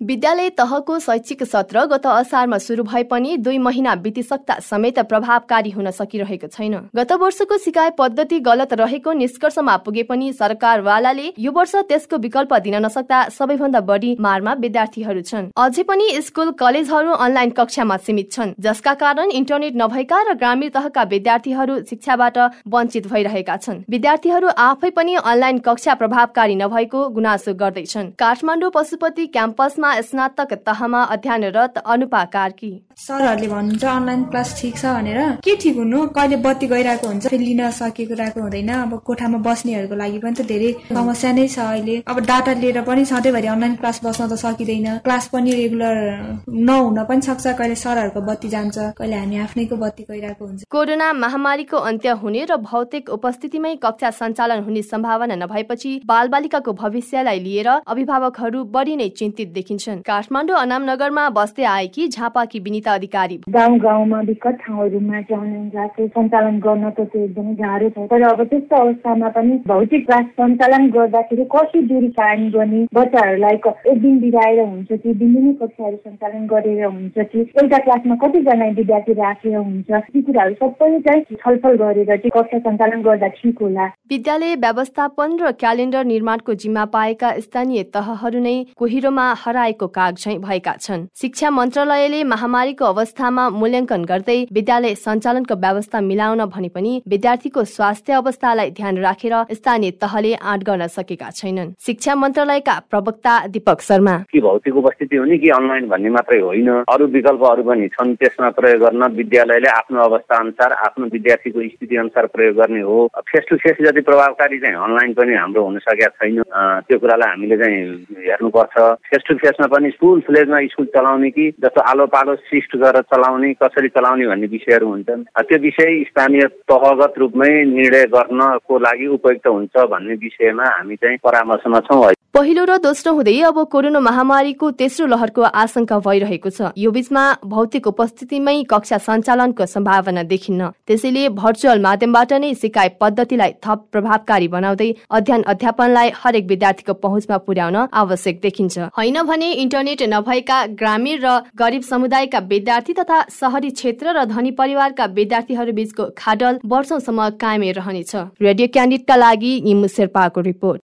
विद्यालय तहको शैक्षिक सत्र गत असारमा सुरु भए पनि दुई महिना बितिसक्दा समेत प्रभावकारी हुन सकिरहेको छैन। गत वर्षको सिकाइ पद्धति गलत रहेको निष्कर्षमा पुगे पनि सरकारवालाले यो वर्ष त्यसको विकल्प दिन नसक्दा सबैभन्दा बढी मारमा विद्यार्थीहरू छन्। अझै पनि स्कुल कलेजहरू अनलाइन कक्षामा सीमित छन् जसका कारण इन्टरनेट नभएका र ग्रामीण तहका विद्यार्थीहरू शिक्षाबाट वञ्चित भइरहेका छन्। विद्यार्थीहरू आफै पनि अनलाइन कक्षा प्रभावकारी नभएको गुनासो गर्दैछन्। काठमाडौँ पशुपति क्याम्पसमा स्नातक तहमा अध्ययनरत अनुपा कार्की। सरहरूले भन्नुहुन्छ अनलाइन क्लास ठिक छ भनेर। के ठिक हुनु? कहिले बत्ती गइरहेको हुन्छ लिन सकेको रहेको हुँदैन। अब कोठामा बस्नेहरूको लागि पनि त धेरै समस्या नै छ अहिले। अब डाटा लिएर पनि सधैँभरि अनलाइन क्लास बस्न त सकिँदैन। क्लास पनि रेगुलर नहुन पनि सक्छ। कहिले सरहरूको बत्ती जान्छ कहिले हामी आफ्नैको बत्ती गइरहेको हुन्छ। कोरोना महामारीको अन्त्य हुने र भौतिक उपस्थितिमै कक्षा सञ्चालन हुने सम्भावना नभएपछि बालबालिकाको भविष्यलाई लिएर अभिभावकहरू बढी नै चिन्तित देखिन्छन्। काठमाडौँ अनामनगरमा बस्दै आएकी झापाकी विनिता अधिकारी गाउँ गाउँमा विकट ठाउँहरूमा चाहिँ अनलाइन क्लासेस सञ्चालन गर्न त त्यो एकदमै गाह्रो छ। तर अब त्यस्तो अवस्थामा पनि भौतिक क्लास सञ्चालन गर्दाखेरि कसरी दूरी कायम गर्ने बच्चाहरूलाई एक दिन बिराएर हुन्छ कि दिनदिनै कक्षाहरू सञ्चालन गरेर हुन्छ कि एउटा क्लासमा कतिजना विद्यार्थी राखेर हुन्छ। ती कुराहरू सबै चाहिँ छलफल गरेर चाहिँ कक्षा सञ्चालन गर्दा ठिक होला। विद्यालय व्यवस्थापन र क्यालेन्डर निर्माणको जिम्मा पाएका स्थानीय तहहरू नै कोहिरोमा काग भएका छन्। शिक्षा मन्त्रालयले महामारी पछाडिको अवस्थामा मूल्याङ्कन गर्दै विद्यालय सञ्चालनको व्यवस्था मिलाउन भने पनि विद्यार्थीको स्वास्थ्य अवस्थालाई ध्यान राखेर स्थानीय तहले आँट गर्न सकेका छैनन्। शिक्षा मन्त्रालयका प्रवक्ता दीपक शर्मा। कि भौतिक उपस्थिति हुने कि अनलाइन भन्ने मात्रै होइन। अरू विकल्पहरू पनि छन्। त्यसमा प्रयोग गर्न विद्यालयले आफ्नो अवस्था अनुसार आफ्नो विद्यार्थीको स्थिति अनुसार प्रयोग गर्ने हो। फेस टु फेस जति प्रभावकारी चाहिँ अनलाइन पनि हाम्रो हुन सकेका छैन। त्यो कुरालाई हामीले चाहिँ हेर्नुपर्छ। फेस टु फेसमा पनि फुल फ्लेजमा स्कुल चलाउने कि जस्तो आलो पालो लिस्ट गरेर चलाउने कसरी चलाउने भन्ने विषयहरू हुन्छन्। त्यो विषय स्थानीय तहगत रूपमै निर्णय गर्नको लागि उपयुक्त हुन्छ भन्ने विषयमा हामी चाहिँ परामर्शमा छौँ। पहिलो र दोस्रो हुँदै अब कोरोना महामारीको तेस्रो लहरको आशंका भइरहेको छ। यो बीचमा भौतिक उपस्थितिमै कक्षा सञ्चालनको सम्भावना देखिन्न। त्यसैले भर्चुअल माध्यमबाट नै सिकाइ पद्धतिलाई थप प्रभावकारी बनाउँदै अध्ययन अध्यापनलाई हरेक विद्यार्थीको पहुँचमा पुर्याउन आवश्यक देखिन्छ। होइन इन्टरनेट नभएका ग्रामीण र गरिब समुदायका विद्यार्थी तथा सहरी क्षेत्र र धनी परिवारका विद्यार्थीहरू बीचको खाडल वर्षौसम्म कायमै रहनेछ। रेडियो क्यान्डिडका लागि इमु शेर्पाको रिपोर्ट।